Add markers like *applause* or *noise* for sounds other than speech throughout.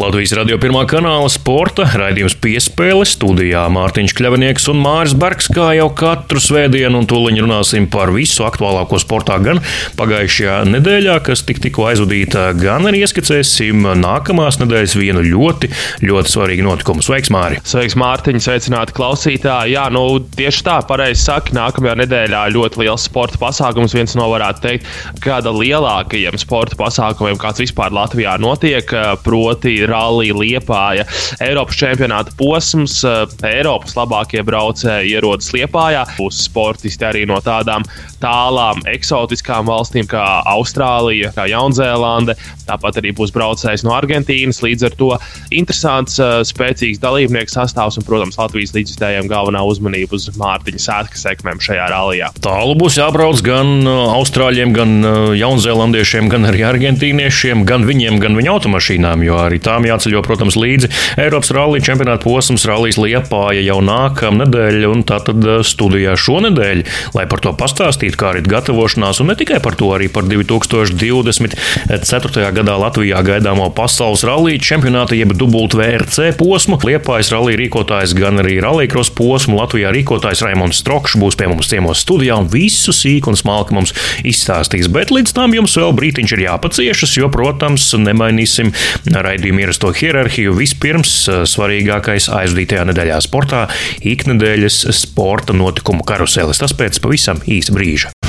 Latvijas radio pirmā kanāla sporta raidījums piespēle studijā Mārtiņš Kļavnieks un Māris Bergs, kā jau katru svētdienu, un tūlīt runāsim par visu aktuālāko sportā gan pagājušajā nedēļā, kas tik tikko aizvadīta, gan arī ieskicēsim nākamās nedēļas vienu ļoti, ļoti svarīgu notikumu. Sveiks, Māri! Sveiks, Mārtiņ! Sveicināti klausītāji! Jā, nu tieši tā, pareizi saka, nākamajā nedēļā ļoti liels sporta pasākums, viens no varētu teikt, kāda lielākajiem sporta pasākumiem, kāds vispār Latvijā notiek, proti rallija Liepāja. Eiropas čempionāta posms, eh, Eiropas labākie braucēji ierodas Liepājā. Būs sportisti arī no tādām tālām, eksotiskām valstīm kā Austrālija, kā Jaunzēlande. Tāpat arī būs braucējs no Argentīnas. Līdz ar to interesants, eh, spēcīgs dalībnieku sastāvs un, protams, Latvijas līdzstājiem galvenā uzmanība uz Mārtiņa sētka sekmēm šajā rallijā. Tālu būs jābrauc gan uh, austrāļiem, gan jaunzēlandiešiem, gan arī argentīniešiem, gan viņiem, gan viņu automašīnām, jo arī tām jāceļo, protams, līdzi. Eiropas rallija čempionāta posms, rallijas liepāja jau nākamā nedēļa, un tā tad uh, studijā šonadēļ, lai par to pastāstītu, kā arī gatavošanās, un ne tikai par to, arī par 2024. gadā Latvijā gaidāmo pasaules rallija čempionāta, jeb WRC posmu. Liepājas rallija rīkotājs, gan arī rallycross posmu Latvijā rīkotājs Raimons Strokšs būs pie mums ciemos studijā un visu sīku un smalki mums izstāstīs. Bet līdz tam jums vēl brītiņš ir jāpaciešas, jo, protams, nemainīsim raidījumu ierasto hierarhiju. Vispirms svarīgākais aizvadītajā nedēļā sportā - iknedēļas sporta notikumu karuselis. Tas pēc pavisam īsa brīža.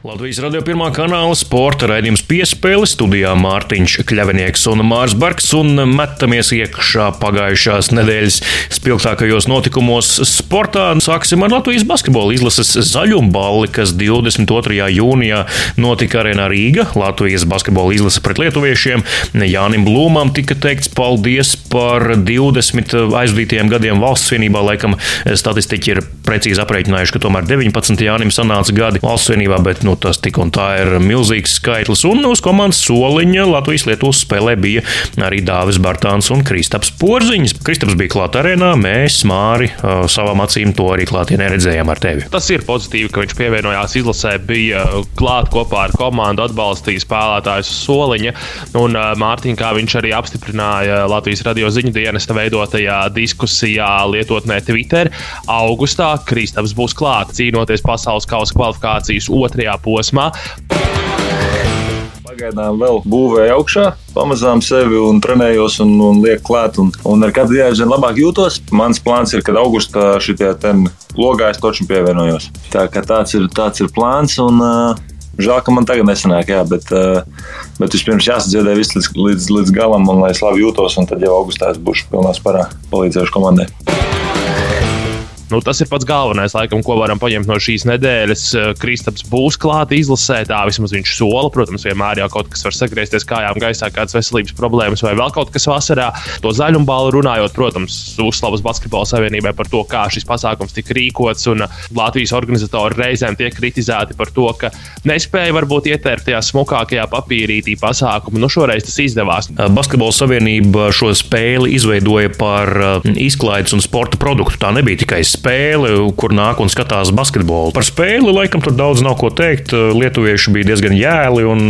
Latvijas radio pirmā kanāla sporta raidījums piespēle studijā Mārtiņš Kļavinieks un Mārs Barks un metamies iekšā pagājušās nedēļas spilgtākajos notikumos sportā. Sāksim ar Latvijas basketbola izlases zaļumballi, kas 22. jūnijā notika arēnā Rīga. Latvijas basketbola izlase pret lietuviešiem. Jānim Blūmam tika teikts paldies par 20 aizvadītajiem gadiem valsts vienībā. Laikam statistiķi ir precīzi aprēķinājuši, ka tomēr 19 Jānim sanāca gadi valsts vienībā, bet nu, tas tik un tā ir milzīgs skaitlis. Un uz komandas soliņa Latvijas-Lietuvas spēlē bija arī Dāvis Bartāns un Kristaps Porziņš. Kristaps bija klāt arēnā, mēs, Māri, savām acīm to arī klātienē redzējām ar tevi. Tas ir pozitīvi, ka viņš pievienojās izlasē, bija klāt kopā ar komandu, atbalstīja spēlētājus uz soliņa. Un Mārtiņš, kā viņš arī apstiprināja Latvijas radio ziņu dienesta veidotajā diskusijā lietotnē Twitter, augustā Kristaps būs klāt cīnoties pasaules kausa kvalifikācijas otrajā posmā. Pagaidām vēl būvēju augšā, pamazām sevi un trenējos un, un lieku klāt. Un, un ar katru dienu aizvien labāk jūtos. Mans plāns ir, kad augustā šitie logā es toču pievienojos. Tā kā tāds ir, tāds ir plāns. Un, uh, Žēl, ka man tagad nesanāk, jā, bet, uh, bet vispirms jāsadziedē viss līdz, līdz, līdz galam, un lai es labi jūtos, un tad jau augustā es būšu pilnā spārā palīdzējuši komandai. Nu, tas ir pats galvenais, laikam, ko varam paņemt no šīs nedēļas. Kristaps būs klāts izlasē, tā vismaz viņš sola. Protams, vienmēr jau kaut kas var sagriezties kājām gaisā, kādas veselības problēmas vai vēl kaut kas vasarā. To zaļumu balvu runājot, protams, uzslavas Basketbola savienībai par to, kā šis pasākums tika rīkots. Un Latvijas organizatori reizēm tiek kritizēti par to, ka nespēja varbūt ietērpt tajā smukākajā papīrītī pasākumu. Nu, šoreiz tas izdevās. Basketbola savienība šo spēli izveidoja par izklaides un sporta produktu. Tā nebija tikai spēle, kur nāk un skatās basketbolu. Par spēli laikam tur daudz nav ko teikt. Lietuvieši bija diezgan jēli un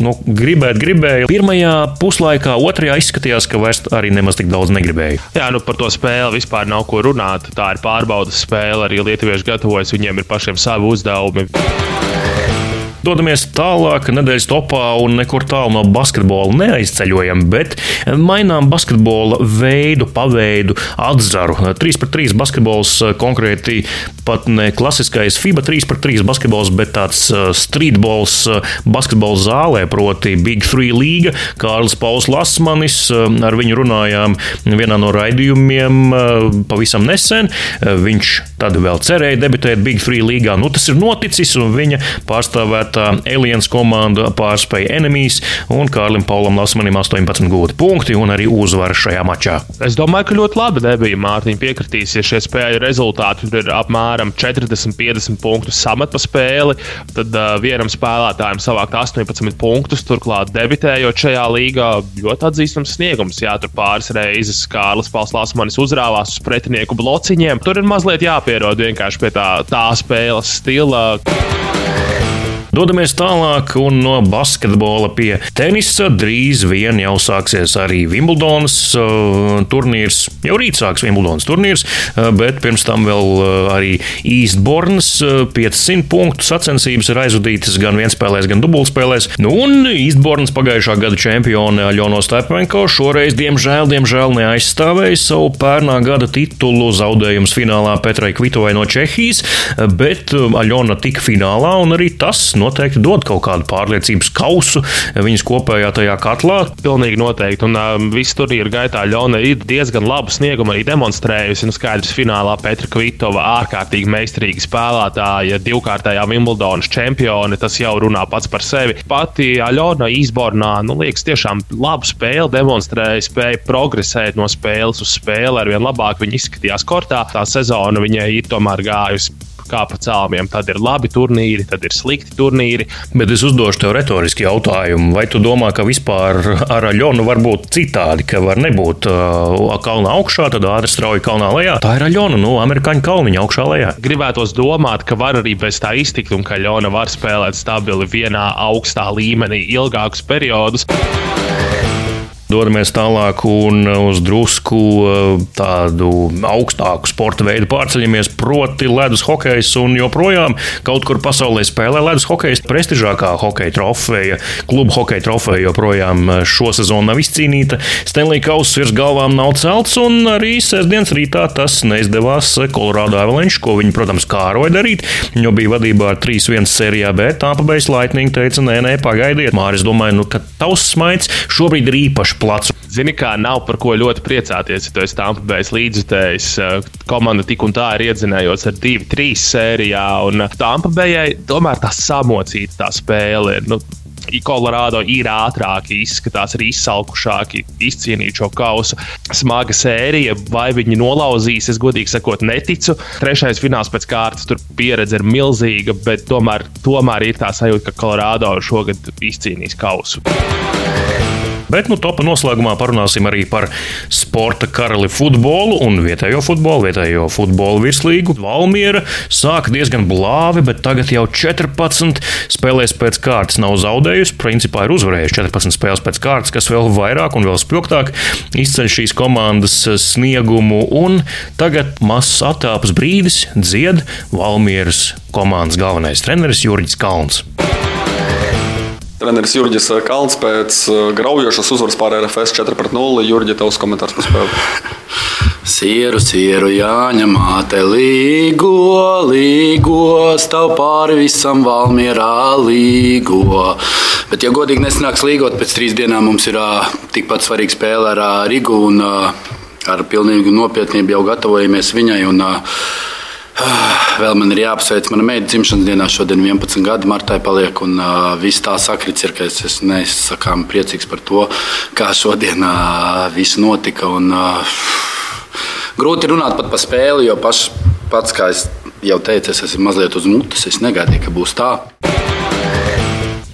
nu, gribēt, gribēja. Pirmajā puslaikā, otrajā izskatījās, ka vairs arī nemaz tik daudz negribēja. Jā, nu par to spēli vispār nav ko runāt. Tā ir pārbaudas spēle. Arī lietuvieši gatavojas, viņiem ir pašiem savi uzdevumi. Dodamies tālāk, nedēļas topā un nekur tālu no basketbola neaizceļojam, bet mainām basketbola veidu, paveidu, atzaru. 3 pret 3 basketbols konkrēti pat ne klasiskais FIBA 3 pret 3 basketbols, bet tāds streetbols basketbola zālē, proti Big 3 līga. Kārlis Pauls Lasmanis, ar viņu runājām vienā no raidījumiem pavisam nesen. Viņš tad vēl cerēja debitēt Big 3 līgā. Nu, tas ir noticis un viņa pārstāvēt debitētā Aliens komanda pārspēja Enemijas un Kārlim Paulam Lasmanim 18 gūti punkti un arī uzvara šajā mačā. Es domāju, ka ļoti labi debija Mārtiņa piekritīs, ja šie spēļu rezultāti ir apmēram 40-50 punktu samet pa spēli, tad uh, vienam spēlētājam savākt 18 punktus, turklāt debitējot šajā līgā ļoti atzīstams sniegums. Jā, tur pāris reizes Kārlis Pauls Lasmanis uzrāvās uz pretinieku blociņiem. Tur ir mazliet jāpierod vienkārši pie tā, tā spēles stila. Dodamies tālāk un no basketbola pie tenisa. Drīz vien jau sāksies arī Wimbledonas uh, turnīrs. Jau rīt sāks Wimbledonas turnīrs, uh, bet pirms tam vēl uh, arī Eastbournes 500 punktu sacensības ir aizvadītas gan vienspēlēs, gan dubultspēlēs. Nu, un Eastbournes pagājušā gada čempione Aļono Stepenko šoreiz, diemžēl, diemžēl neaizstāvēja savu pērnā gada titulu zaudējums finālā Petrai Kvitovai no Čehijas, bet Aļona tika finālā un arī tas noteikti dod kaut kādu pārliecības kausu viņas kopējā tajā katlā. Pilnīgi noteikti. Un uh, viss tur ir gaitā Ļona ir diezgan labu sniegumu arī demonstrējusi. Nu, skaidrs, finālā Petra Kvitova ārkārtīgi meistarīga spēlētāja, divkārtējā Wimbledonas čempione. Tas jau runā pats par sevi. Pati Aļona Īsbornā, nu, liekas, tiešām labu spēli demonstrēja, spēja progresēt no spēles uz spēli. Arvien labāk viņa izskatījās kortā. Tā sezona viņai ir tomēr gājusi kā pa cēlumiem. Tad ir labi turnīri, tad ir slikti turnīri. Bet es uzdošu tev retorisku jautājumu. Vai tu domā, ka vispār ar Aļonu var būt citādi, ka var nebūt uh, kalnā augšā, tad ātri strauji kalnā lejā? Tā ir Aļona, nu, amerikāņu kalniņa augšā lejā. Gribētos domāt, ka var arī bez tā iztikt un ka Aļona var spēlēt stabili vienā augstā līmenī ilgākus periodus. Dodamies tālāk un uz drusku eh, tādu augstāku sporta veidu pārceļamies, proti, ledus hokejs. Un joprojām kaut kur pasaulē spēlē ledus hokejs. Prestižākā hokeja trofeja, kluba hokeja trofeja joprojām eh, šo sezonu nav izcīnīta. Stanley Kauss virs galvām nav celts, un arī sestdienas rītā tas neizdevās Colorado Avalanche, ko viņi, protams, kāroja darīt. Viņi bija vadībā ar 3-1 sērijā, bet Tampa Bay Lightning teica, nē, nē, pagaidiet. Māris domāja, nu, ka tavs smaids šobrīd ir īpaši plats. Zini, kā nav par ko ļoti priecāties, ja tu esi Tampa Bay līdzjutējs. Komanda tik un tā ir iedzinējots ar 2-3 sērijā, un Tampa Bayai tomēr tā samocīta tā spēle ir. Nu, Kolorādo ir ātrāki, izskatās arī izsalkušāki, izcīnīt šo kausu. Smaga sērija, vai viņi nolauzīs, es godīgi sakot, neticu. Trešais fināls pēc kārtas, tur pieredze ir milzīga, bet tomēr, tomēr ir tā sajūta, ka Kolorādo šogad izcīnīs kausu. Bet nu, topa noslēgumā parunāsim arī par sporta karali futbolu un vietējo futbolu, vietējo futbolu virslīgu. Valmiera sāk diezgan blāvi, bet tagad jau 14 spēlēs pēc kārtas nav zaudējusi. Principā ir uzvarējusi 14 spēles pēc kārtas, kas vēl vairāk un vēl spilgtāk izceļ šīs komandas sniegumu. Un tagad mazs attēlpas brīdis dzied Valmieras komandas galvenais treneris Jurģis Kalns. Treneris Jurģis Kalns pēc uh, graujošas uzvaras pār RFS 4-0. Jurģi, tavs komentārs par spēli. Sieru, sieru, jāņem māte, līgo, līgo, stāv pāri visam valmierā, līgo. Bet, ja godīgi nesanāks līgot, pēc trīs dienām mums ir tikpat svarīga spēle ar Rigu un ar pilnīgu nopietnību jau gatavojamies viņai. Un, uh, Vēl man ir jāapsveic mana meita dzimšanas dienā. Šodien 11 gadi martā paliek. Un uh, viss tā sakrits ir, ka es esmu nesakām priecīgs par to, kā šodien uh, viss notika. Un, uh, grūti runāt pat par spēli, jo paš, pats, kā es jau teicu, es esmu mazliet uz mutes. Es negaidīju, ka būs tā.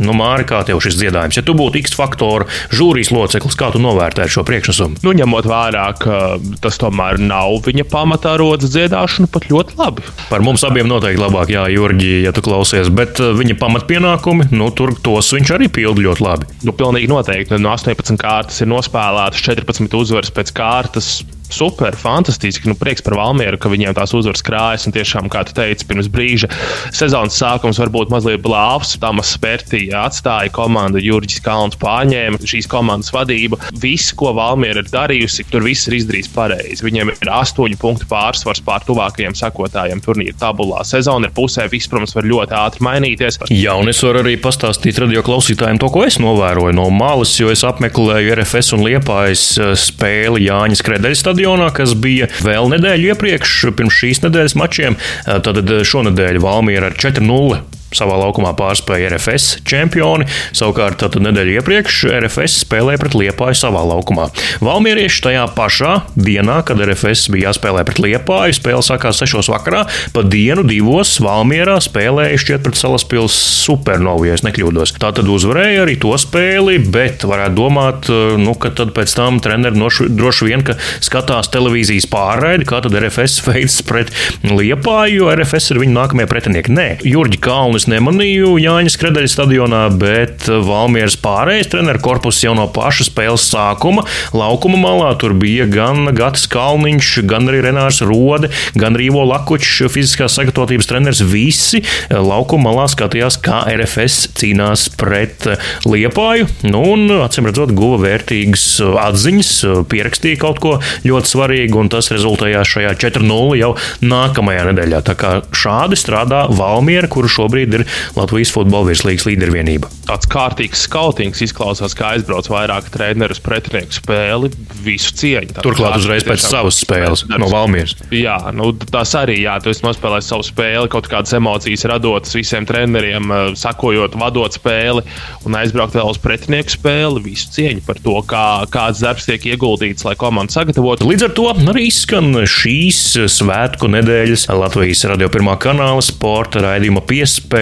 Nu, Māri, kā tev šis dziedājums? Ja tu būtu X faktoru žūrijas loceklis, kā tu novērtētu šo priekšnesumu? Nu, ņemot vērā, ka tas tomēr nav viņa pamatā rodas dziedāšana, pat ļoti labi. Par mums abiem noteikti labāk, Jā, Jurģi, ja tu klausies, bet uh, viņa pamatpienākumi, nu, tur tos viņš arī pilda ļoti labi. Nu, pilnīgi noteikti. No 18 kārtas ir nospēlētas 14 uzvaras pēc kārtas super, fantastiski. Nu, prieks par Valmieru, ka viņiem tās uzvaras krājas. Un tiešām, kā tu teici, pirms brīža sezonas sākums varbūt mazliet blāvs. Tamas Spērtija atstāja komandu, Jurģis Kalns pārņēma šīs komandas vadību. Viss, ko Valmiera ir darījusi, tur viss ir izdarījis pareizi. Viņiem ir astoņu punktu pārsvars pār tuvākajiem sekotājiem turnīra tabulā. Sezona ir pusē, viss, protams, var ļoti ātri mainīties. Jā, un es varu arī pastāstīt radio klausītājiem to, ko es novēroju no malas, jo es apmeklēju RFS un Liepājas eh, spēli Jāņas Kredeļas stadionā, kas bija vēl nedēļu iepriekš, pirms šīs nedēļas mačiem. Tad šonadēļ Valmiera ar 4-0 savā laukumā pārspēja RFS čempioni. Savukārt, nedēļu iepriekš RFS spēlēja pret Liepāju savā laukumā. Valmierieši tajā pašā dienā, kad RFS bija jāspēlē pret Liepāju, spēle sākās 6. vakarā, pa dienu divos Valmierā spēlēja šķiet pret Salaspils supernovu, ja es nekļūdos. Tā tad uzvarēja arī to spēli, bet varētu domāt, nu, ka tad pēc tam treneri nošu, droši vien, ka skatās televīzijas pārraidi, kā tad RFS veids pret Liepāju, jo RFS ir viņu nākamie pretinieki. Nē, Jurģi Kalnis nemanīju Jāņas Kredeļa stadionā, bet Valmieras pārējais treneru korpus jau no paša spēles sākuma laukuma malā tur bija gan Gatis Kalniņš, gan arī Renārs Rode, gan Rīvo Lakučs, fiziskās sagatavotības treneris. Visi laukuma malā skatījās, kā RFS cīnās pret Liepāju, nu, un acīm redzot, guva vērtīgas atziņas, pierakstīja kaut ko ļoti svarīgu, un tas rezultējās šajā 4-0 jau nākamajā nedēļā. Tā kā šādi strādā Valmiera, kuru šobrīd ir Latvijas futbola virslīgas līdervienība. Tāds kārtīgs skautings izklausās, kā aizbrauc vairāk treneru uz pretinieku spēli, visu cieņu. Turklāt uzreiz pēc savas spēles no Valmieras. Jā, nu, tas arī, jā, tu esi nospēlējis savu spēli, kaut kādas emocijas radotas visiem treneriem, sakojot, vadot spēli un aizbraukt vēl uz pretinieku spēli, visu cieņu par to, kā, kāds darbs tiek ieguldīts, lai komanda sagatavotu. Līdz ar to arī izskan šīs svētku nedēļas Latvijas radio pirmā kanāla sporta raidījuma piespēle,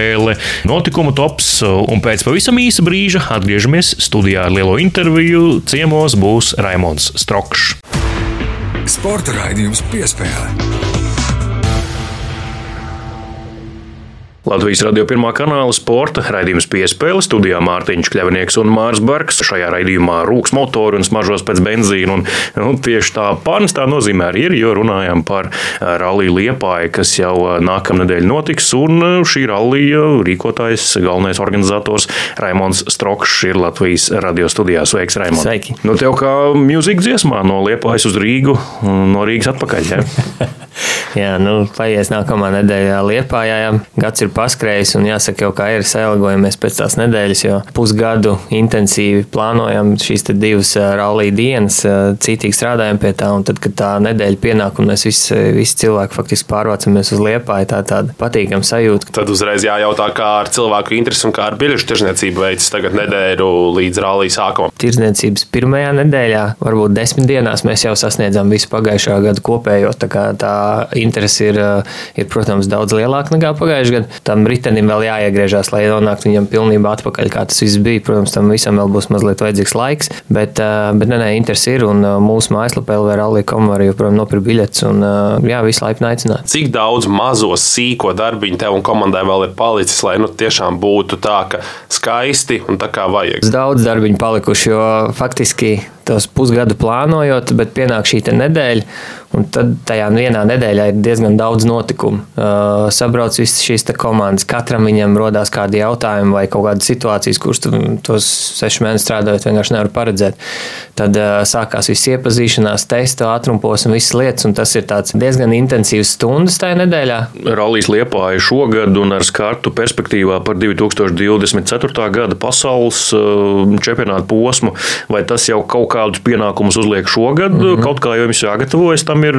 notikumu tops, un pēc pavisam īsa brīža atgriežamies studijā ar lielo interviju. Ciemos būs Raimons Strokšs. Sporta raidījums piespēle. Latvijas radio pirmā kanāla sporta raidījums piespēle studijā Mārtiņš Kļavnieks un Mārs Barks. Šajā raidījumā rūks motori un smaržos pēc benzīna. Un, nu, tieši tā pārnestā nozīmē arī ir, jo runājam par rallija liepāju, kas jau nākamnedēļ notiks. Un šī rallija rīkotājs, galvenais organizators Raimons Strokšs ir Latvijas radio studijā. Sveiks, Raimons! Sveiki! Nu, tev kā mūzika dziesmā no liepājas uz Rīgu, no Rīgas atpakaļ. Ja? *laughs* Jā, nu, paies nākamā nedēļā Liepājā. Gads ir paskrējis, un jāsaka, jau kā ir sailgojamies pēc tās nedēļas, jo pusgadu intensīvi plānojam šīs divas rallija dienas, cītīgi strādājam pie tā, un tad, kad tā nedēļa pienāk, un mēs visi, visi cilvēki faktiski pārvācamies uz Liepāju, tā tāda patīkama sajūta. Tad uzreiz jājautā, kā ar cilvēku interesi un kā ar biļešu tirzniecību veids tagad nedēļu līdz rallija sākumam. Tirzniecības pirmajā nedēļā, varbūt desmit dienās, mēs jau sasniedzam visu pagājušā gada kopējo. Tā, tā interese ir, ir, protams, daudz lielāka nekā pagājušajā gadā tam ritenim vēl jāiegriežas, lai nonāktu viņam pilnībā atpakaļ, kā tas viss bija. Protams, tam visam vēl būs mazliet vajadzīgs laiks, bet, bet nē, nē, interesi ir un mūsu mājaslapā LVRALI.com var joprojām nopirkt biļetes un jā, visu laipni aicināt. Cik daudz mazo sīko darbiņu tev un komandai vēl ir palicis, lai nu tiešām būtu tā, ka skaisti un tā kā vajag? Daudz darbiņu palikuši, jo faktiski tos pusgadu plānojot, bet pienāk šī nedēļa, un tad tajā vienā nedēļā ir diezgan daudz notikumu. Uh, sabrauc visas šīs komandas, katram viņam rodās kādi jautājumi vai kaut kādas situācijas, kuras tu tos sešus mēnešus strādājot vienkārši nevar paredzēt. Tad uh, sākās viss iepazīšanās, testa, ātrumpos un visas lietas, un tas ir diezgan intensīvs stundas tajā nedēļā. Rallijas liepāja šogad un ar skartu perspektīvā par 2024. gada pasaules uh, čempionātu posmu, vai tas jau kaut kā kādus pienākumus uzliek šogad, mm -hmm. kaut kā jums jāgatavojas tam ir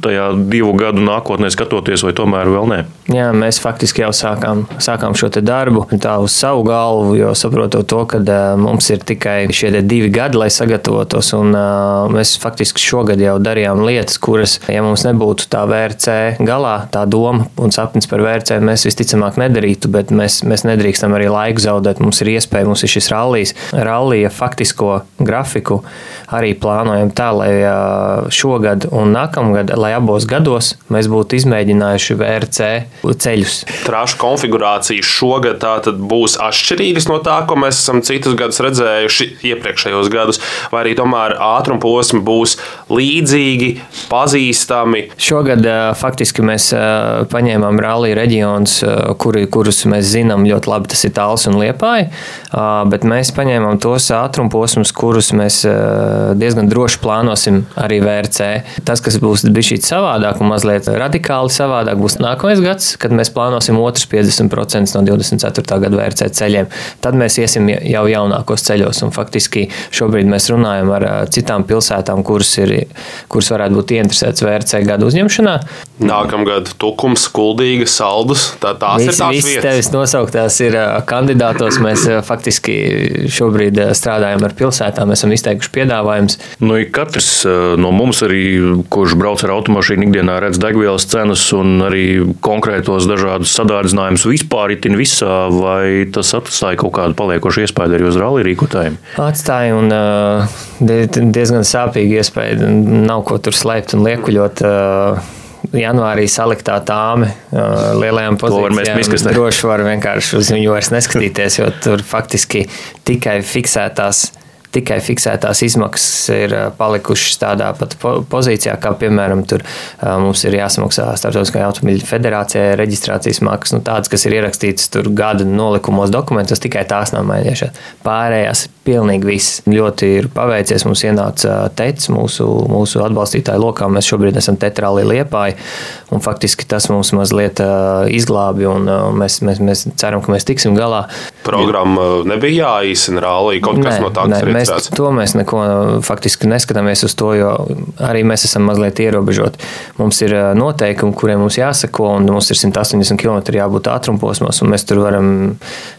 tajā divu gadu nākotnē skatoties, vai tomēr vēl nē? Jā, mēs faktiski jau sākām, sākām šo darbu tā uz savu galvu, jo saprotot to, ka mums ir tikai šie divi gadi, lai sagatavotos, un uh, mēs faktiski šogad jau darījām lietas, kuras, ja mums nebūtu tā VRC galā, tā doma un sapnis par VRC, mēs visticamāk nedarītu, bet mēs, mēs nedrīkstam arī laiku zaudēt. Mums ir iespēja, mums ir šis rallijs, rallija faktisko grafiku arī plānojam tā, lai šogad un nākamgad, lai abos gados mēs būtu izmēģinājuši VRC ceļus. Trašu konfigurācijas šogad būs atšķirīgas no tā, ko mēs esam citus gadus redzējuši iepriekšējos gadus, vai arī tomēr ātruma posmi būs līdzīgi, pazīstami. Šogad faktiski mēs paņēmām rallija reģionus, kuri, kurus mēs zinām ļoti labi, tas ir Tāls un Liepāja, bet mēs paņēmām tos ātruma posmus, kurus mēs diezgan droši plānosim arī VRC. Tas, kas būs bijis savādāk un mazliet radikāli savādāk, būs nākamais gads, kad mēs plānosim otrs 50% no 24. gada VRC ceļiem. Tad mēs iesim jau jaunākos ceļos, un faktiski šobrīd mēs runājam runājam ar citām pilsētām, kuras, ir, kuras varētu būt interesētas VRC gadu uzņemšanā. Nākamgad Tukums, Kuldīga, Saldus. Tā, tās Visi, ir tās vietas. tevis nosauktās ir kandidātos. Mēs faktiski šobrīd strādājam ar pilsētām, esam izteikuši piedāvājumus. Nu, katrs no mums, arī, kurš brauc ar automašīnu, ikdienā redz degvielas cenas un arī konkrētos dažādus sadārdzinājumus vispār itin visā, vai tas atstāja kaut kādu paliekošu iespēju arī uz rallija rīkotājiem. Atstāja un die- diezgan sāpīgi iespēja. Nav ko tur slēpt un liekuļot. ā, Janvārī saliktā tāme ā, lielajām pozīcijām. Droši var vienkārši uz viņu vairs neskatīties, jo tur faktiski tikai fiksētās. Tikai fiksētās izmaksas ir ā, palikušas tādā pat po- pozīcijā, kā piemēram tur mums ir jāsamaksā Startautiskajai automobiļu federācijai reģistrācijas maksas, nu, tādas, kas ir ierakstītas tur gada nolikumos dokumentos, tikai tās nav mainījušās. Pārējās pilnīgi viss ļoti ir paveicies. Mums ienāca teicis mūsu, mūsu atbalstītāju lokā. Mēs šobrīd esam tetrāli liepāji, un faktiski tas mums mazliet izglābi, un mēs, mēs, mēs ceram, ka mēs tiksim galā. Programma nebija jāīsina rālī. Kaut kas no tā, kas ir mēs, iecerēts. to mēs neko faktiski neskatāmies uz to, jo arī mēs esam mazliet ierobežoti. Mums ir noteikumi, kuriem mums jāsako, un mums ir 180 km jābūt ātrumposmos, un mēs tur varam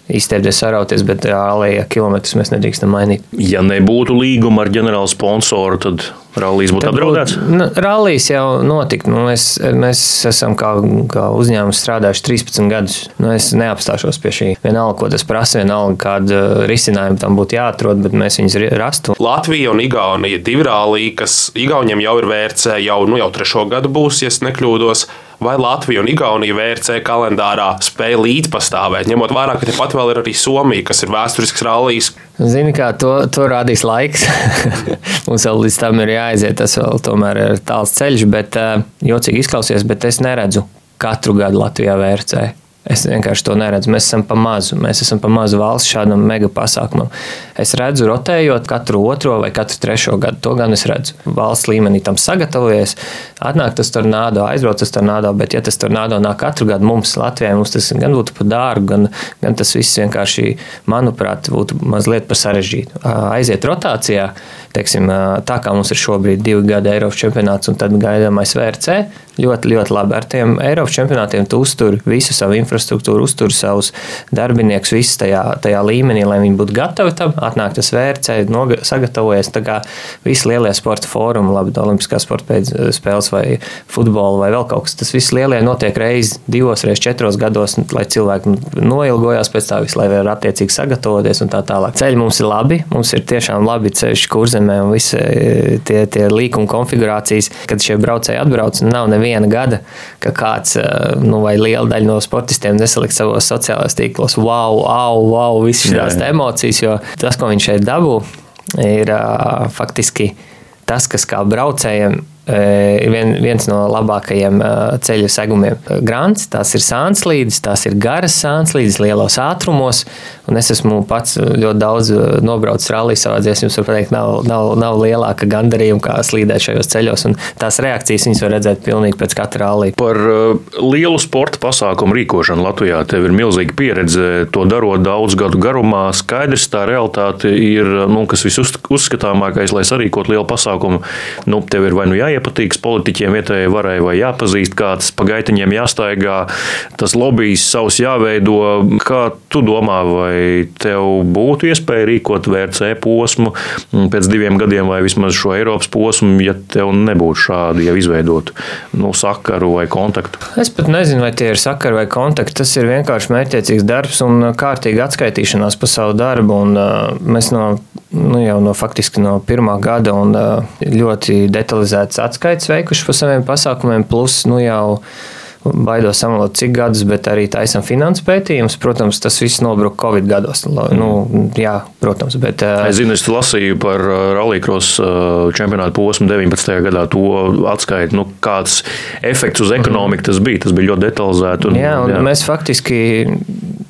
izteikties, sarauties, bet ālēja kilometrus mēs nedrīkstam mainīt. Ja nebūtu līguma ar ģenerālu sponsoru, tad rallijas būtu apdraudēts. Nu, Rallijas jau notika. Nu, mēs, mēs esam kā, kā uzņēmums strādājuši 13 gadus. Nu, es neapstāšos pie šī. Vienalga, ko tas prasa, vienalga, kāda risinājuma tam būtu jāatrod, bet mēs viņus rastu. Latvija un Igaunija divi rālī, kas Igauniem jau ir VRC, jau, nu, jau trešo gadu būs, ja es nekļūdos. Vai Latvija un Igaunija VRC kalendārā spēja līdzpastāvēt, ņemot vērā, ka tepat vēl ir arī Somija, kas ir vēsturisks rallijs. Zini, kā to, to rādīs laiks. *laughs* Mums vēl līdz tam ir jāaiziet. Tas vēl tomēr ir tāls ceļš, bet uh, jocīgi izklausies, bet es neredzu katru gadu Latvijā VRC. Es vienkārši to neredzu. Mēs esam pa mazu. Mēs esam pa mazu valsts šādam mega pasākumam. Es redzu, rotējot katru otro vai katru trešo gadu. To gan es redzu. Valsts līmenī tam sagatavojies. Atnāk tas tornado, aizbrauc tas tornado, bet ja tas tornado nāk katru gadu mums Latvijai, mums tas gan būtu par dārgu, gan, gan tas viss vienkārši, manuprāt, būtu mazliet par sarežģītu. Aiziet rotācijā, teiksim, tā kā mums ir šobrīd divi gadi Eiropas čempionāts un tad gaidāmais VRC, ļoti, ļoti labi. Ar tiem Eiropas čempionātiem tu uztur visu savu infrastruktūru, uztur savus darbiniekus, visus tajā, tajā līmenī, lai viņi būtu gatavi tam. Atnāk tas VRC, noga- sagatavojies. Tā kā visi lielie sporta fórumi, labi, Olimpiskās sporta pēc- spēles vai futbola vai vēl kaut kas. Tas viss lielie notiek reizes divos, reizes četros gados, lai cilvēki noilgojās pēc tā visu, lai varētu attiecīgi sagatavoties un tā tālāk. Ceļi mums ir labi, mums ir tiešām labi ceļš kurzemē un visi e, tie, tie līkuma konfigurācijas, kad šie braucēji atbrauc, nav neviena gada, ka kāds e, nu, vai liela daļa no sportistiem nesalikt savos sociālajos tīklos, wow, au, wow, visas šīs emocijas, jo tas, ko viņš šeit dabū, ir ā, faktiski tas, kas kā braucējiem vien, viens no labākajiem ā, ceļu segumiem. Grants, tās ir sānslīdes, tās ir garas sānslīdes, lielos ātrumos. Es esmu pats ļoti daudz ā, nobraucis rallija savā dzīvē. Jums var teikt, nav, nav, nav lielāka gandarījuma, kā slīdēt šajos ceļos. Tās reakcijas viņas var redzēt pilnīgi pēc katra rallija. Par lielu sporta pasākumu rīkošanu Latvijā tev ir milzīga pieredze. To darot daudz gadu garumā, skaidrs tā realitāte ir, nu, kas visuzskatāmākais, lai sarīkot lielu pasākumu. Nu, tev ir vai nu jāiepatīks politiķiem, vietējai varai, vai jāpazīst kāds, pa gaitiņiem jāstaigā, tas lobbyis savs jāveido. Kā tu domā, vai tev būtu iespēja rīkot VRC posmu pēc diviem gadiem, vai vismaz šo Eiropas posmu, ja tev nebūtu šādi jau izveidotu nu, sakaru vai kontaktu? Es pat nezinu, vai tie ir sakari vai kontakti. Tas ir vienkārši mērķiecīgs darbs un kārtīga atskaitīšanās par savu darbu. Un, uh, mēs no, nu, jau no, faktiski no pirmā gada un, uh, ļoti detalizētas atskaites veikuši par saviem pasākumiem, plus nu, jau baidos samalot cik gadus, bet arī taisam finanses pētījumus. Protams, tas viss nobruka Covid gados. Nu, jā, protams, bet, Es zinu, es lasīju par Rallycross čempionātu posmu 19. gadā. To atskaita, nu, kāds efekts uz ekonomiku tas bija. Tas bija ļoti detalizēti. Un, Jā, un jā. mēs faktiski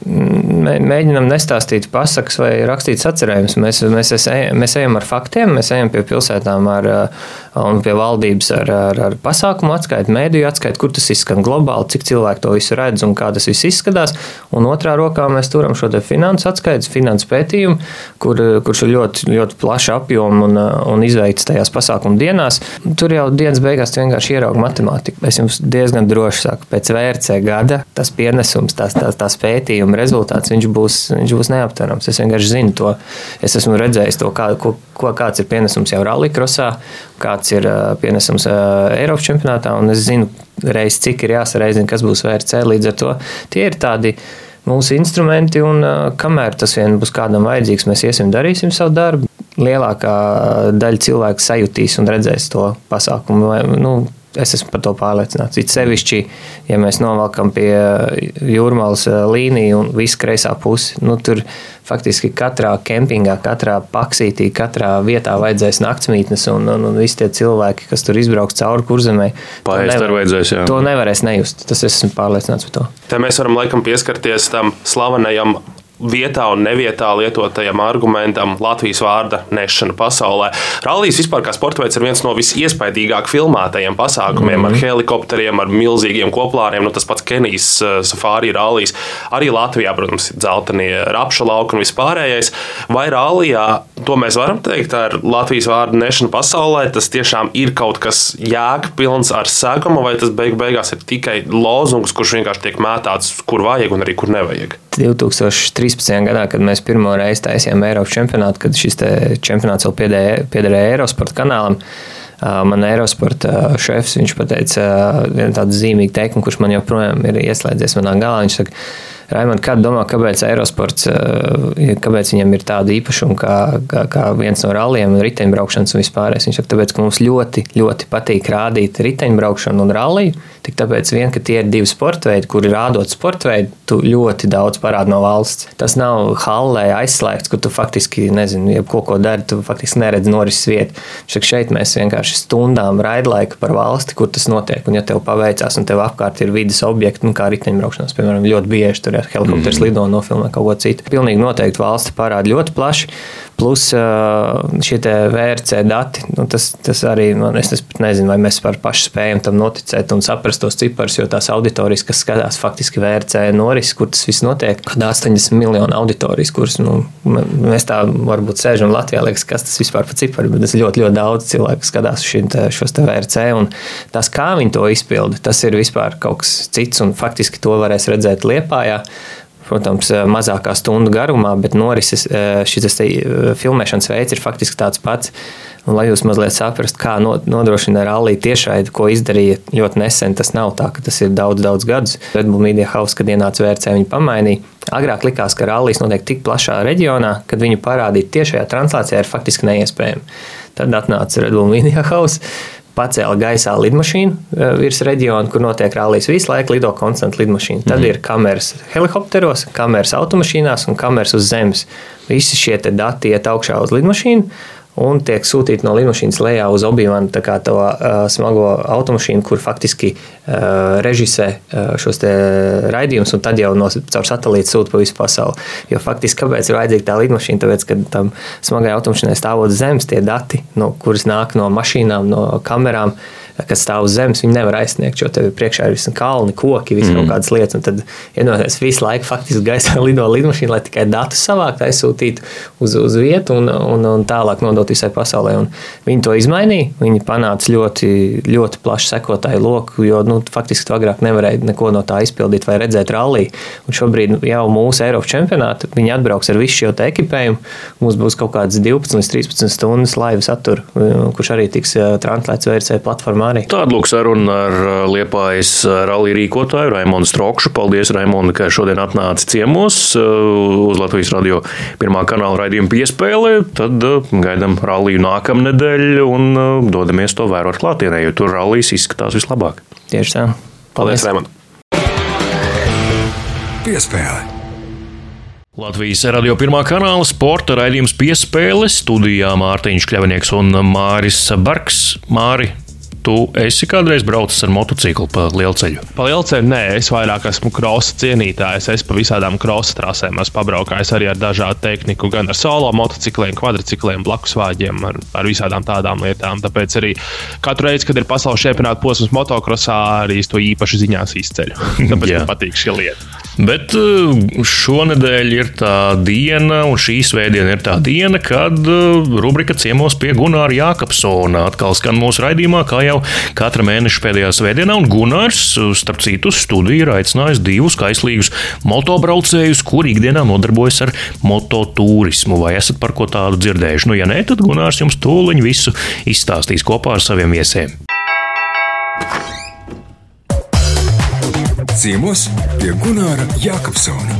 mēģinām nestāstīt pasakas vai rakstīt sacerējumus. Mēs, mēs, mēs ejam ar faktiem, mēs ejam pie pilsētām ar, un pie valdības ar, ar, ar pasākumu atskaitu, mēdīju atskaitu, kur tas izskan globāli, cik cilvēki to visu redz un kā tas viss izskatās. Un otrā rokā mēs turam šo finansu atskaitu, finansu pētījumu, kur, kurš ir ļoti, ļoti plašs apjoms un, un izveikts tajās pasākumu dienās. Tur jau dienas beigās vienkārši ierauga matemātiku. Es jums diezgan droši saku, pēc VRC gada tas pienesums, tās, tās, tās pētījuma rezultāts, viņš būs, viņš būs neaptverams. Es vienkārši zinu to. Es esmu redzējis to, kā, ko, ko, kāds ir pienesums jau rallykrosā, kāds ir pienesums Eiropas čempionātā, un es zinu reiz, cik ir jāsareizina, kas būs VRC. Līdz ar to tie ir tādi mūsu instrumenti, un kamēr tas vien būs kādam vajadzīgs, mēs iesim, darīsim savu darbu. Lielākā daļa cilvēku sajutīs un redzēs to pasākumu. Nu, Es esmu par to pārliecināts. It sevišķi, ja mēs novelkam pie jūrmālas eh, līniju un visu kreisā pusi, nu, tur faktiski katrā kempingā, katrā paksītī, katrā vietā vajadzēs naktsmītnes, un, un, un visi tie cilvēki, kas tur izbrauks cauri kurzemē, Pārējais tur vajadzēs, jā. To nevarēs nejust. Tas esmu pārliecināts par to. Te mēs varam laikam pieskarties tam slavenajam vietā un nevietā lietotajam argumentam Latvijas vārda nešana pasaulē. Rallijas vispār kā sporta veids ir viens no visiespaidīgāk filmētajiem pasākumiem mm -hmm. ar mhm. helikopteriem, ar milzīgiem koplāriem. Nu, tas pats Kenijas uh, safāri rallijas. Arī Latvijā, protams, ir dzeltenie rapša lauki un vispārējais. Vai rallijā, to mēs varam teikt, ar Latvijas vārdu nešanu pasaulē, tas tiešām ir kaut kas jēgpilns ar segumu, vai tas beig beigās ir tikai lozungs, kurš vienkārši tiek mētāts, kur vajag un arī kur nevajag? 2013. gadā, kad mēs pirmo reizi taisījām Eiropas čempionātu, kad šis čempionāts vēl piederēja Eirosporta kanālam. Man aerosporta šefs pateica vienu tādu zīmīgu teikumu, kurš man joprojām ir ieslēdzies manā galā. Viņš saka, Raimond, kāda domā, kāpēc aerosports, kāpēc viņam ir tāda īpašuma kā, kā, kā viens no ralliem, riteņbraukšanas un vispār? Viņš saka, tāpēc, ka mums ļoti, ļoti patīk rādīt riteņbraukšanu un ralliju. Tik tāpēc, vien, ka tie ir divi sporta veidi, kuri rādot sporta veidu, tu ļoti daudz parādi no valsts. Tas nav hallē aizslēgts, kur tu faktiski, nezinu, ja ko, dari, tu faktiski neredzi norises vietu. Šak šeit mēs vienkārši stundām raidlaika par valsti, kur tas notiek. Un ja tev paveicās un tev apkārt ir vidas objekti, nu, kā riteņbraukšanas, piemēram, ļoti bieži tur ir helikopters mm lido un nofilmē kaut ko citu. Pilnīgi noteikti valsts parāda ļoti plaši. Plus šie VRC dati, nu, tas, tas arī, man, es nezinu, vai mēs paši spējam tam noticēt un saprast tos ciparus, jo tās auditorijas, kas skatās faktiski VRC noris, kur tas viss notiek, kad 80 miljonu auditorijas, kuras nu, mēs tā varbūt sēžam Latvijā, liekas, kas tas vispār par ciparu, bet tas ļoti, ļoti daudz cilvēku skatās te, šos te VRC un tas, kā viņi to izpilda, tas ir vispār kaut kas cits un faktiski to varēs redzēt Liepājā protams, mazākā stundu garumā, bet norises eh, šis eh, filmēšanas veids ir faktiski tāds pats. Un, lai jūs mazliet saprastu, kā nodrošina rallija tiešraidi, ko izdarīja ļoti nesen, tas nav tā, ka tas ir daudz, daudz gadus. Red Bull Media House, kad ienāca VRC, viņi pamainīja. Agrāk likās, ka rallijas notiek tik plašā reģionā, kad viņu parādīt tiešajā translācijā ir faktiski neiespējami. Tad atnāca Red Bull Media House pacēla gaisā lidmašīnu eh, virs reģiona, kur notiek rallijas. Visu laiku lido konstanta lidmašīna. Tad mm. ir kameras helikopteros, kameras automašīnās un kameras uz zemes. Visi šie dati iet augšā uz lidmašīnu un tiek sūtīti no lidmašīnas lejā uz Obīvanu, tā kā to uh, smago automašīnu, kur faktiski uh, režisē uh, šos raidījumus, un tad jau no, caur satelītu sūta pa visu pasauli. Jo faktiski, kāpēc ir vajadzīga tā lidmašīna? Tāpēc, ka tam smagai automašīnai stāvot zemes, tie dati, no, kuras nāk no mašīnām, no kamerām, uh, kas stāv uz zemes, viņi nevar aizsniegt, jo tev priekšā ir visi kalni, koki, visas mm. kaut kādas lietas. Un tad iedomājieties, visu laiku faktiski gaisā *laughs* lido lidmašīna, lai tikai datus savākt, aizsūtītu uz, uz vietu un, un, un tālāk nodot visai pasaulē. Un viņi to izmainīja. Viņi panāca ļoti, ļoti plašu sekotāju loku, jo nu, faktiski tu agrāk nevarēji neko no tā izpildīt vai redzēt rallija. Un šobrīd jau mūsu Eiropas čempionātā viņi atbrauks ar visu šo ekipējumu. Mums būs kaut kādas 12 līdz 13 stundas laivu satura, kurš arī tiks eh, translēts VRC platformā arī. Tāda lūk saruna ar uh, Liepājas uh, rallija rīkotāju Raimonu Strokšu. Paldies, Raimond, ka šodien atnāci ciemos uh, uz Latvijas radio pirmā kanāla raidījuma piespēli. Tad gaidām ralliju nākamnedēļ un dodamies to vērot klātienē, jo tur rallijas izskatās vislabāk. Tieši tā. Paldies, Paldies Raimond! Piespēle! Latvijas radio pirmā kanāla sporta raidījums piespēle studijā Mārtiņš Kļavinieks un Māris Barks. Māri, tu esi kādreiz braucis ar motociklu pa lielceļu? Pa lielceļu nē, es vairāk esmu krosa cienītājs. Es pa visādām krosa trasēm esmu pabraukājis arī ar dažādu tehniku, gan ar solo motocikliem, kvadricikliem, blakus vāģiem, ar, ar visādām tādām lietām. Tāpēc arī katru reizi, kad ir pasaules čempionāta posms motokrosā, arī to īpaši ziņās izceļu. *laughs* Tāpēc man patīk šī lieta. Bet eh, šonadēļ ir tā diena, un šī svētdiena ir tā diena, kad eh, rubrika ciemos pie Gunāra Jākapsona atkal skan mūsu raidījumā, kā jau katra mēneša pēdējā svētdienā. Un Gunārs, starp citu, studiju ir aicinājis divus kaislīgus motobraucējus, kuri ikdienā nodarbojas ar mototūrismu. Vai esat par ko tādu dzirdējuši? Nu, ja nē, tad Gunārs jums tūliņ visu izstāstīs kopā ar saviem viesiem. Ciemos pie Gunāra Jākapsona.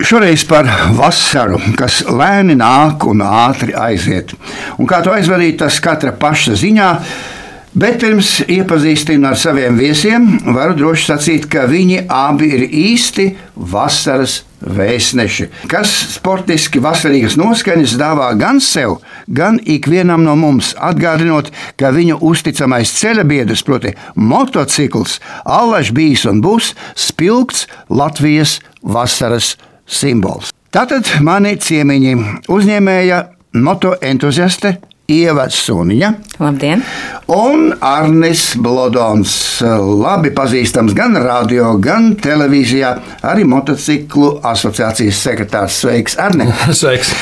Šoreiz par vasaru, kas lēni nāk un ātri aiziet. Un kā to aizvadīt, tas katra paša ziņā. Bet pirms iepazīstinu ar saviem viesiem, varu droši sacīt, ka viņi abi ir īsti vasaras vēstneši, kas sportiski vasarīgas noskaņas dāvā gan sev, gan ikvienam no mums, atgādinot, ka viņu uzticamais ceļabiedrs, proti, motocikls, allaž bijis un būs spilgts Latvijas vasaras simbols. Tātad mani ciemiņi uzņēmēja motoentuziaste Ieva Suniņa. Labdien! Un Arnis Blodons, labi pazīstams gan radio, gan televīzijā, arī motociklu asociācijas sekretārs. Sveiks, Arni! *laughs* Sveiks!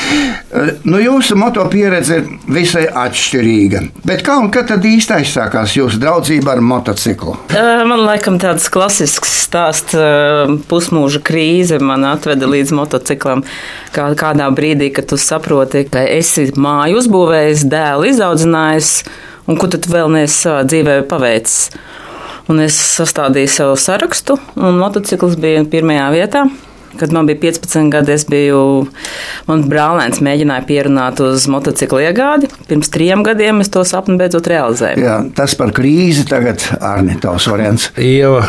Nu, jūsu moto pieredze ir visai atšķirīga. Bet kā un kad tad īsti aizsākās jūsu draudzība ar motociklu? Man laikam tāds klasisks stāsts, pusmūža krīze man atveda līdz motociklam. Kā, kādā brīdī, kad tu saproti, ka esi māju uzbūvējis, dēlu izaudzinājis, un ko tu vēl neesi savā dzīvē paveicis. Un es sastādīju savu sarakstu, un motocikls bija pirmajā vietā. Kad man bija 15 gadi, es biju. Mans brālēns mēģināja pierunāt uz motocikla iegādi. Pirms trim gadiem es to sapni beidzot realizēju. Jā, tas par krīzi tagad Arni, tavs variants. Ieva,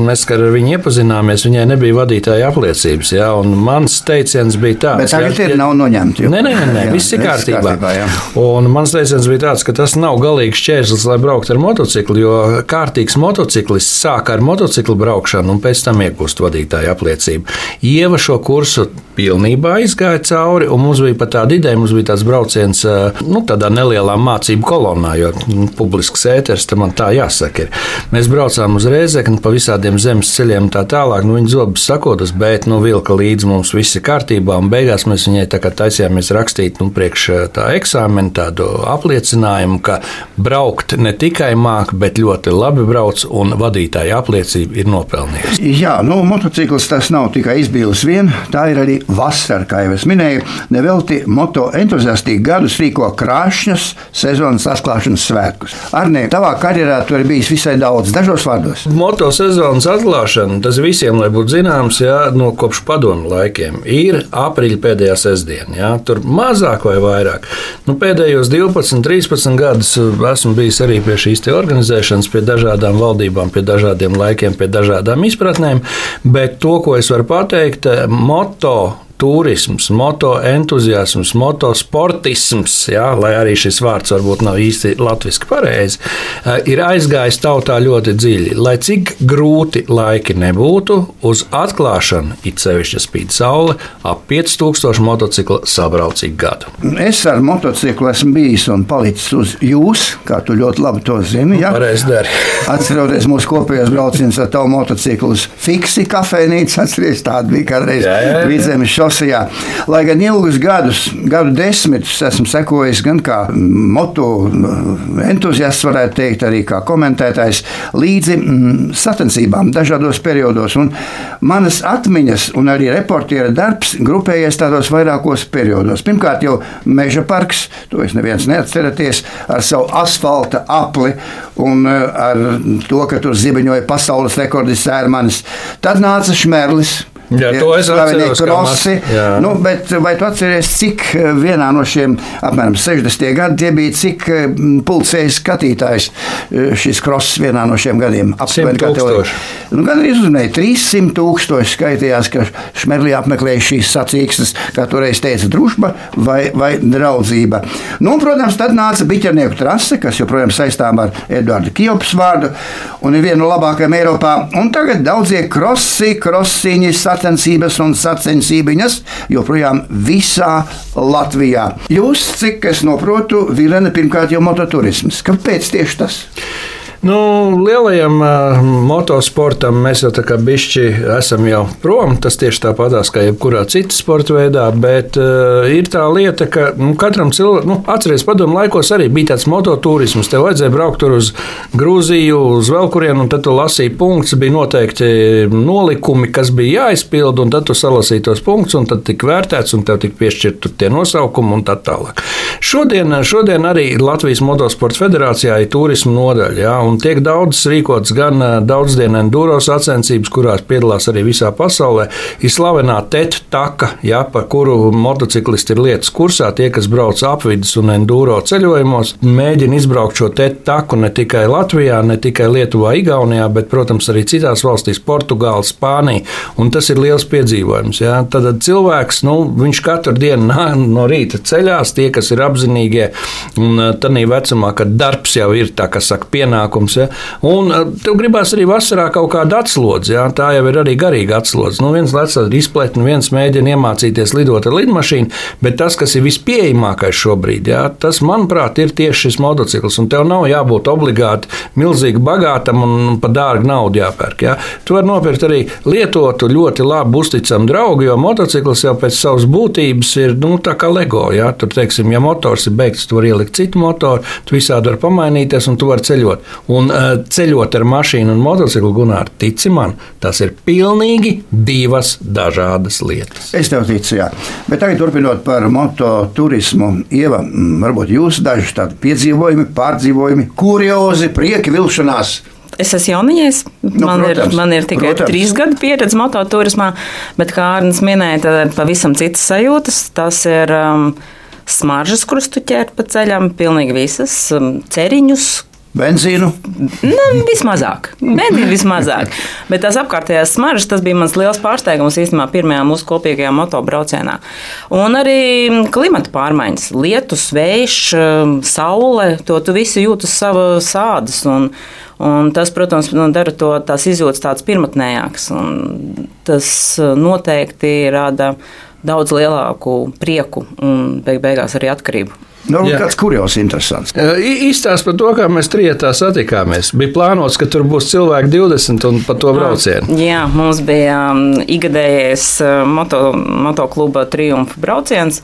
mēs, kad ar viņu iepazināmies, viņai nebija vadītāja apliecības. Jā, un mans teiciens bija tāds, Bet tagad ir nav noņemti. Nē, nē, nē, jā, viss ir kārtībā. kārtībā jā. un mans teiciens bija tāds, ka tas nav galīgs šķērslis, lai brauktu ar motociklu, jo kārtīgs motociklists sāk ar motociklu braukšanu un pēc tam iegūst vadītāja apliecību. Ieva šo kursu pilnībā izgāja cauri, un mums bija pat tāda ideja, mums bija tāds brauciens nu, tādā nelielā mācību kolonnā, jo nu, publisks ēteris tam tā jāsaka. Ir. Mēs braucām uz Rēzekni pa visādiem zemes ceļiem un tā tālāk. Nu, viņa zobus sakotas, bet nu, vilka līdzi mums viss ir kārtībā, un beigās mēs viņai tā kā taisījāmies rakstīt nu, priekš tā eksāmena tādu apliecinājumu, ka braukt ne tikai māk, bet ļoti labi brauc, un vadītāja apliecība ir nopelnījusi. Jā, nu, motocikls tas nav tikai izbīdījums izbīlis vien, tā ir arī vasara, kā jau es minēju. Nevelti moto entuziasti gadus rīko krāšņas sezonas atklāšanas svētkus. Arnē, tavā karjerā tur ir bijis visai daudz, dažos vārdos. Moto sezonas atklāšana, tas visiem, lai būtu zināms, jā, no kopš padomu laikiem, ir aprīļa pēdējā sestdiena. Jā, tur mazāk vai vairāk. Nu, pēdējos 12, 13 gadus esmu bijis arī pie šīs organizēšanas, pie dažādām valdībām, pie dažādiem laikiem, pie dažādām izpratnēm. Bet to, ko es varu pateikt, teikt, eh, moto turisms, motoentuziasms, motosportisms, jā, lai arī šis vārds varbūt nav īsti latviešu pareizi, eh, ir aizgājis tautā ļoti dziļi. Lai cik grūti laiki nebūtu, uz atklāšanu, it sevišķi spīd saule, ap 5000 motociklu sabraucīgi gadu. Es ar motociklu esmu bijis un palicis uz jūs, kā tu ļoti labi to zini. Ja? *laughs* Atceroties mūsu kopējos braucienus ar tavu motociklu uz fiksi kafejnīcu, atceries tādu bija kādreiz vidzemes šos Latvijā. Lai gan ilgus gadus, gadu desmitus esmu sekojis gan kā moto entuziasts, varētu teikt, arī kā komentētājs līdzi mm, sacensībām dažādos periodos. Un manas atmiņas un arī reportiera darbs grupējies tādos vairākos periodos. Pirmkārt, jau meža parks, to es neviens neatceraties, ar savu asfalta apli un eh, ar to, ka tur zibeņoja pasaules rekordists ērmanis. Tad nāca šmerlis Jā, to es atceros, krosi. Nu, bet vai tu atceries, cik eh, vienā no šiem apmēram 60. gadiem bija, cik eh, pulcējas skatītājs eh, šis kross vienā no šiem gadiem? Kā tev- tūkstoši. Nu, gan arī uzmanēja 300 tūkstoši skaitījās, ka Šmerlī apmeklēja šīs sacīkstes, kā toreiz teica, družba vai, vai draudzība. Nu, un, protams, tad nāca biķernieku trase, kas joprojām saistām ar Eduardu Kjopas vārdu un ir viena no labākajām Eiropā. Un tagad daudzie krosi, krosiņi, sacensības un sacensībiņas joprojām visā Latvijā. Jūs, cik es noprotu, Vilena, pirmkārt jau mototurisms. Kāpēc tieši tas? Nu, lielajam uh, motosportam mēs jau tā kā bišķi esam jau prom. Tas tieši tāpatās kā jebkurā citā sporta veidā, bet uh, ir tā lieta, ka nu, katram cilvēkam, nu, atcerieties, padomu laikos arī bija tāds mototurisms. Tev vajadzēja braukt uz Grūziju, uz vēl kurienu, un tad tu lasīji punktus. Bija noteikti nolikumi, kas bija jāizpild, un tad tu salasīji tos punktus, un tad tika vērtēts, un tev tika piešķirti tie nosaukumi un tā tālāk. Šodien, šodien arī Latvijas Motosporta federācijā ir turisma nodaļa. Ja, un tiek daudz rīkots gan eh, daudzdienu enduro sacensības, kurās piedalās arī visā pasaulē. Ir slavenā TET taka, ja, par kuru motociklisti ir lietas kursā. Tie, kas brauc apvidus un enduro ceļojumos, mēģina izbraukt šo TET taku ne tikai Latvijā, ne tikai Lietuvā, Igaunijā, bet, protams, arī citās valstīs - Portugāla, Spānija. Un tas ir liels piedzīvojums. Ja. Tad cilvēks, nu, viņš katru dienu no rīta ceļās, tie, kas ir apzinīgie, un tādā vecumā, kad darbs jau ir, tā kā saka, pienākums pasākums. Ja? Un eh, tev gribās arī vasarā kaut kādu atslodzi. Ja? Tā jau ir arī garīga atslodze. Nu, viens lec ar izpletni, viens mēģina iemācīties lidot ar lidmašīnu, bet tas, kas ir vispieejamākais šobrīd, ja? tas, manuprāt, ir tieši šis motocikls. Un tev nav jābūt obligāti milzīgi bagātam un par dārgu naudu jāpērk. Ja? Tu vari nopirkt arī lietotu, ļoti labu, uzticamu draugu, jo motocikls jau pēc savas būtības ir nu, kā LEGO. Ja? Tur, teiksim, ja motors ir beigts, tu vari ielikt citu motoru, tu visādi vari pamainīties un tu vari ceļot. Un uh, ceļot ar mašīnu un motociklu, Gunār, tici man, tas ir pilnīgi divas dažādas lietas. Es tev ticu, jā. Bet tagad turpinot par mototurismu, Ieva, mm, varbūt jūs dažus tādus piedzīvojumi, pārdzīvojumi, kuriozi, prieki, vilšanās. Es esmu jauniņš, Nu, man, ir, protams, man ir tikai protams. trīs gadu pieredze mototurismā, bet, kā Arnēs minēja, tad ir pavisam citas sajūtas. Tas ir um, smaržas, kuras tu ķēri pa ceļam, pilnīgi visas, um, ceriņus. Benzīnu. Nu, vismazāk. Benzīna vismazāk. Bet tās apkārtējās smaržas, tas bija mans liels pārsteigums īstenībā pirmajā mūsu kopīgajā motobraucienā. Un arī klimata pārmaiņas, lietus, vējš, um, saule, to tu visu jūti uz savas sādas. Un, un tas, protams, nu, dara to tās izjūtas tādas pirmotnējākas. Un tas uh, noteikti rada daudz lielāku prieku un beig beigās arī atkarību. Nu, Jā. kāds kurjos interesants. Īstāsts par to, kā mēs trijotā satikāmies. Bija plānots, ka tur būs cilvēki 20 un pa to braucienu. Jā, mums bija um, ikgadējais uh, moto, motokluba triumfa brauciens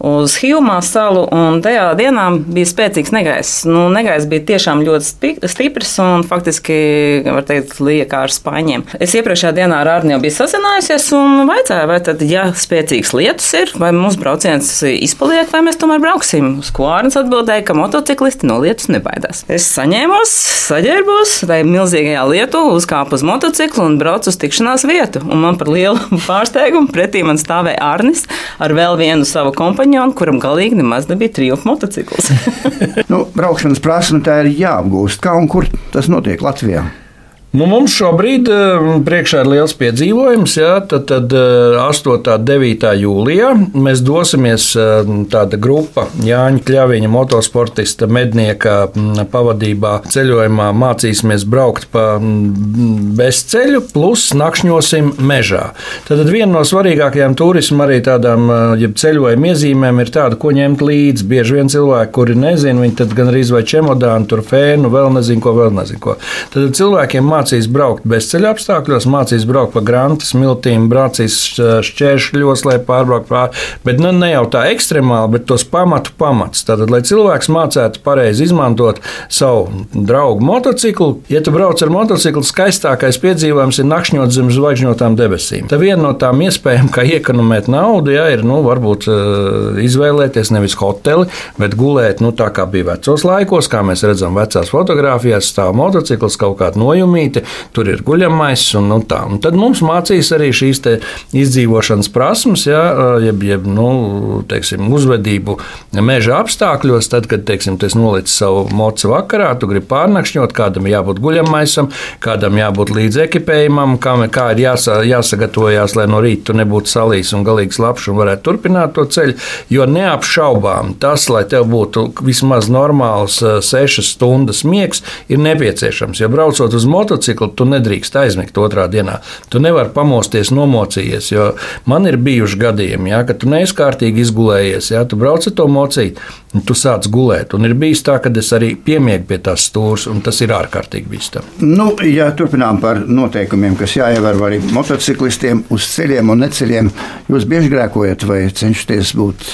uz Hjūmā salu, un tajā dienā bija spēcīgs negaiss. Nu, negaiss bija tiešām ļoti stiprs un faktiski, var teikt, lieka ar spāņiem. Es iepriekšējā dienā ar Arni jau biju sazinājusies un vaicāju, vai tad, ja spēcīgs lietus ir, vai mums brauciens izpaliek, vai mēs tomēr brauksim. Uz ko Arnis atbildēja, ka motociklisti no lietus nebaidās. Es saņēmos, saģērbos, tai milzīgajā lietu, uzkāpu uz motociklu un braucu uz tikšanās vietu. Un man par lielu *laughs* pārsteigumu pretī man stāvēja Arnis ar vēl vienu savu kompāniju, kuram galīgi nemaz nebija triumfa motocikls. *laughs* Nu, braukšanas prasme tā ir jāapgūst. Kā un kur tas notiek Latvijā? Nu, mums šobrīd eh, priekšā ir liels piedzīvojums. Jā, tad, tad eh, 8. un 9. jūlijā mēs dosimies eh, tāda grupa Jāņa Kļaviņa, motosportista, mednieka pavadībā ceļojumā. Mācīsimies braukt pa bezceļu, plus nakšņosim mežā. Tad viena no svarīgākajām turisma arī tādām eh, jeb ceļojuma iezīmēm ir tāda, ko ņemt līdzi. Bieži vien cilvēki, kuri nezina, viņi tad gan arī vai čemodānu, tur fēnu, vēl nezinu, ko, vēl nezinu, ko. Tad cilvēkiem mācīs braukt bezceļa apstākļos, mācīs braukt pa grantas, miltīm, brācīs šķēršļos, lai pārbrauktu pāri. Bet nu, ne jau tā ekstremāli, bet tos pamatu pamats. Tātad, lai cilvēks mācētu pareizi izmantot savu draugu motociklu, ja tu brauc ar motociklu, skaistākais piedzīvojums ir nakšņot zem zvaigžņotām debesīm. Tā viena no tām iespējām, kā iekonomēt naudu, ja, ir nu, varbūt izvēlēties nevis hoteli, bet gulēt, nu, tā kā bija vecos laikos, kā mēs redzam, vecās fotografijās, stāv motocikls kaut kādā nojumī, viesnīca, tur ir guļamais un, un tā. Un tad mums mācīs arī šīs izdzīvošanas prasmes, ja, jeb, jeb nu, teiksim, uzvedību meža apstākļos. Tad, kad teiksim, tu noliec savu mocu vakarā, tu gribi pārnakšņot, kādam jābūt guļamaisam, kādam jābūt līdz ekipējumam, kā, kā ir jāsa, jāsagatavojās, lai no rīta tu nebūtu salīs un galīgi slapjš un varētu turpināt to ceļu. Jo neapšaubām tas, lai tev būtu vismaz normāls sešas stundas miegs, ir nepieciešams. Ja braucot uz motociklu, tu nedrīkst aizmigt otrā dienā. Tu nevari pamosties nomocījies, jo man ir bijuši gadījumi, ja, kad tu neizkārtīgi izgulējies, ja tu brauc ar to mocīti, un tu sāc gulēt. Un ir bijis tā, ka es arī piemiegu pie tās stūres, un tas ir ārkārtīgi bīstami. Nu, ja turpinām par noteikumiem, kas jāievēro arī motociklistiem uz ceļiem un neceļiem, jūs bieži grēkojat vai cenšaties būt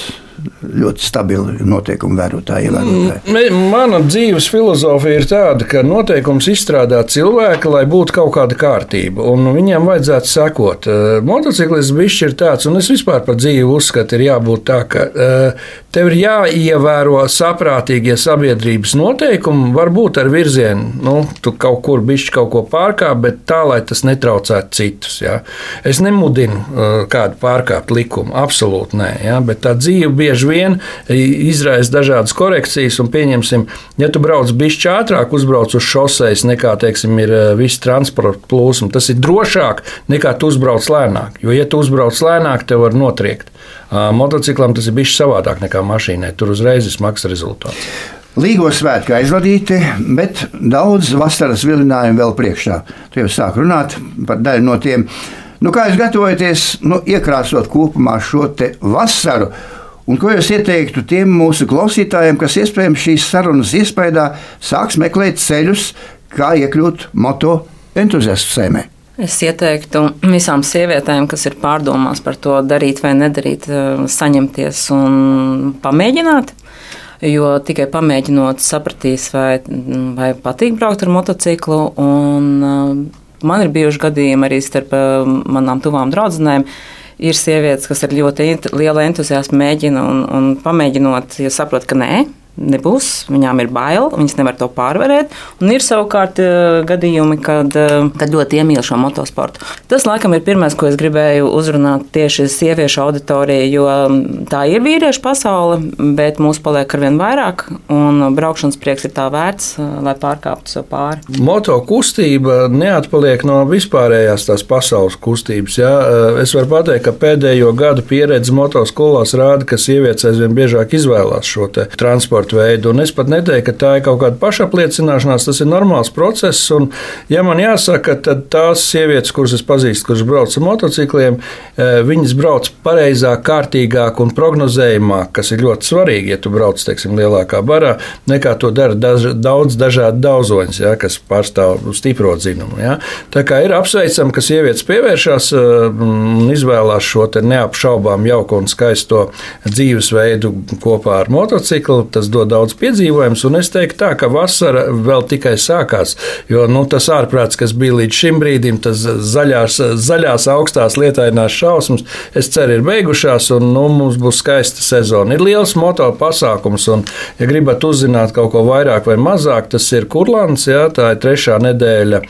ļoti stabili noteikumu vērotāji. Mm, mana dzīves filozofija ir tāda, ka noteikums izstrādā cilvēku, lai būtu kaut kāda kārtība, un viņam vajadzētu sekot. Eh, motociklis bišķi ir tāds, un es vispār par dzīvi uzskatu, ir jābūt tā, ka eh, tev ir jāievēro saprātīgie sabiedrības noteikumi, varbūt ar virzienu, nu, tu kaut kur bišķi kaut ko pārkāp, bet tā, lai tas netraucētu citus. Ja? Es nemudinu eh, kādu pārkāpt likumu, absolūti nē, ja? bet tā dzīve bieži bieži vien izraisa dažādas korekcijas. Un, pieņemsim, ja tu brauc bišķi ātrāk, uzbrauc uz šoseis nekā teiksim, ir eh, viss transporta plūsma, tas ir drošāk nekā tu uzbrauc lēnāk. Jo, ja tu uzbrauc lēnāk, tev var notriekt. Motociklam tas ir bijis savādāk nekā mašīnai. Tur uzreiz ir smags rezultāts. Līgo svētki aizvadīti, bet daudz vasaras vilinājumu vēl priekšā. Tu jau sāk runāt par daļu no tiem. Nu, kā jūs gatavojaties nu, iekrāsot kopumā šo vasaru? Un ko jūs ieteiktu tiem mūsu klausītājiem, kas iespējams šīs sarunas iespējā sāks meklēt ceļus, kā iekļūt moto entuziastu sēmē? Es ieteiktu visām sievietēm, kas ir pārdomās par to, darīt vai nedarīt, eh, saņemties un pamēģināt. Jo tikai pamēģinot, sapratīs, vai, vai patīk braukt ar motociklu. Un, uh, man ir bijuši gadījumi arī starp uh, manām tuvām draudzenēm, ir sievietes, kas ar ļoti lielu entuziasmu mēģina un, un pamēģinot, ja saprot, ka nē, nebūs, viņām ir bail, viņas nevar to pārvarēt. Un ir savukārt uh, gadījumi, kad, uh, kad ļoti iemīl šo motosportu. Tas, laikam, ir pirmais, ko es gribēju uzrunāt tieši sieviešu auditorijai, jo mm, tā ir vīriešu pasaule, bet mūs paliek ar vien vairāk, un braukšanas prieks ir tā vērts, uh, lai pārkāptu sev pāri. Moto kustība neatpaliek no vispārējās tās pasaules kustības. Ja? Es varu pateikt, ka pēdējo gadu pieredze motoskolās rāda, ka sievietes aizvien biežāk izvēlās šo transportu transporta veidu. Un es pat neteiktu, ka tā ir kaut kāda pašapliecināšanās, tas ir normāls process. Un, ja man jāsaka, tad tās sievietes, kuras es pazīstu, kuras brauc ar motocikliem, eh, viņas brauc pareizāk, kārtīgāk un prognozējumāk, kas ir ļoti svarīgi, ja tu brauc teiksim, lielākā barā, nekā to dara daž, daudz dažādu daudzoņus, ja, kas pārstāv stipro dzinumu. Ja. Tā kā ir apsveicami, ka sievietes pievēršās eh, un izvēlās šo neapšaubām jauku un skaisto dzīvesveidu kopā ar motociklu. Tas dod daudz piedzīvojumus, un es teiktu, tā, ka vasara vēl tikai sākās. Jo nu, tas ārprāts, kas bija līdz šim brīdim, tas zaļās, zaļās augstās lietainās šausmas, es ceru, ir beigušās, un nu, mums būs skaista sezona. Ir liels moto pasākums, un, ja gribat uzzināt kaut ko vairāk vai mazāk, tas ir Kurlāns, jā, tā ir trešā nedēļa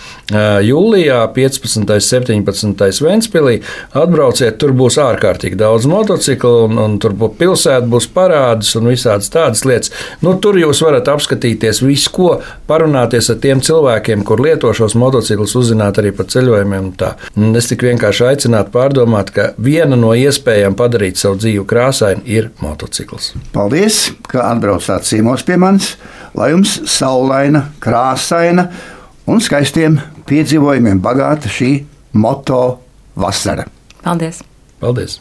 jūlijā, 15. un 17. Ventspilī. Atbrauciet, tur būs ārkārtīgi daudz motociklu, un, un tur pilsēta, būs parādas un visādas tādas lietas. Nu, tur jūs varat apskatīties visu, ko parunāties ar tiem cilvēkiem, kur lieto šos motociklus, uzzināt arī par ceļojumiem. Es tik vienkārši aicinātu pārdomāt, ka viena no iespējām padarīt savu dzīvi krāsainu ir motocikls. Paldies, ka atbraucāt ciemos pie manis, lai jums saulaina, krāsaina un skaistiem piedzīvojumiem bagāta šī moto vasara. Paldies! Paldies!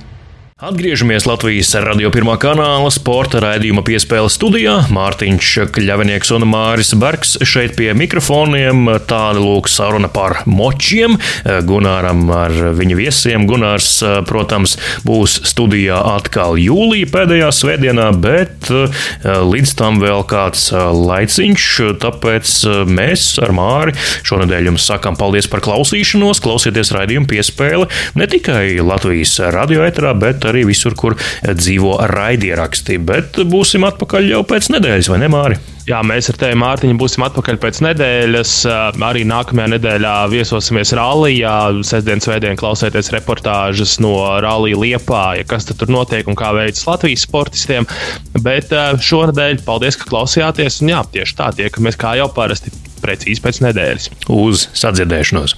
Atgriežamies Latvijas radio pirmā kanāla sporta raidījuma piespēles studijā. Mārtiņš Kļavinieks un Māris Bergs šeit pie mikrofoniem. Tāda lūk saruna par močiem. Gunāram ar viņa viesiem. Gunārs, protams, būs studijā atkal jūlija pēdējā svētdienā, bet līdz tam vēl kāds laiciņš. Tāpēc mēs ar Māri šonadēļ jums sakām paldies par klausīšanos. Klausieties raidījumu piespēli ne tikai Latvijas radio etrā, bet arī visur, kur dzīvo raidieraksti. Bet būsim atpakaļ jau pēc nedēļas, vai ne, Māri? Jā, mēs ar tevi, Mārtiņ, būsim atpakaļ pēc nedēļas. Arī nākamajā nedēļā viesosimies Rālijā. Sestdien, svētdien klausieties reportāžas no Rālija Liepā, ja kas tur notiek un kā veicas Latvijas sportistiem. Bet šonadēļ paldies, ka klausījāties. Un jā, tieši tā, tiekamies kā jau parasti precīzi pēc nedēļas. Uz sadzirdēšanos!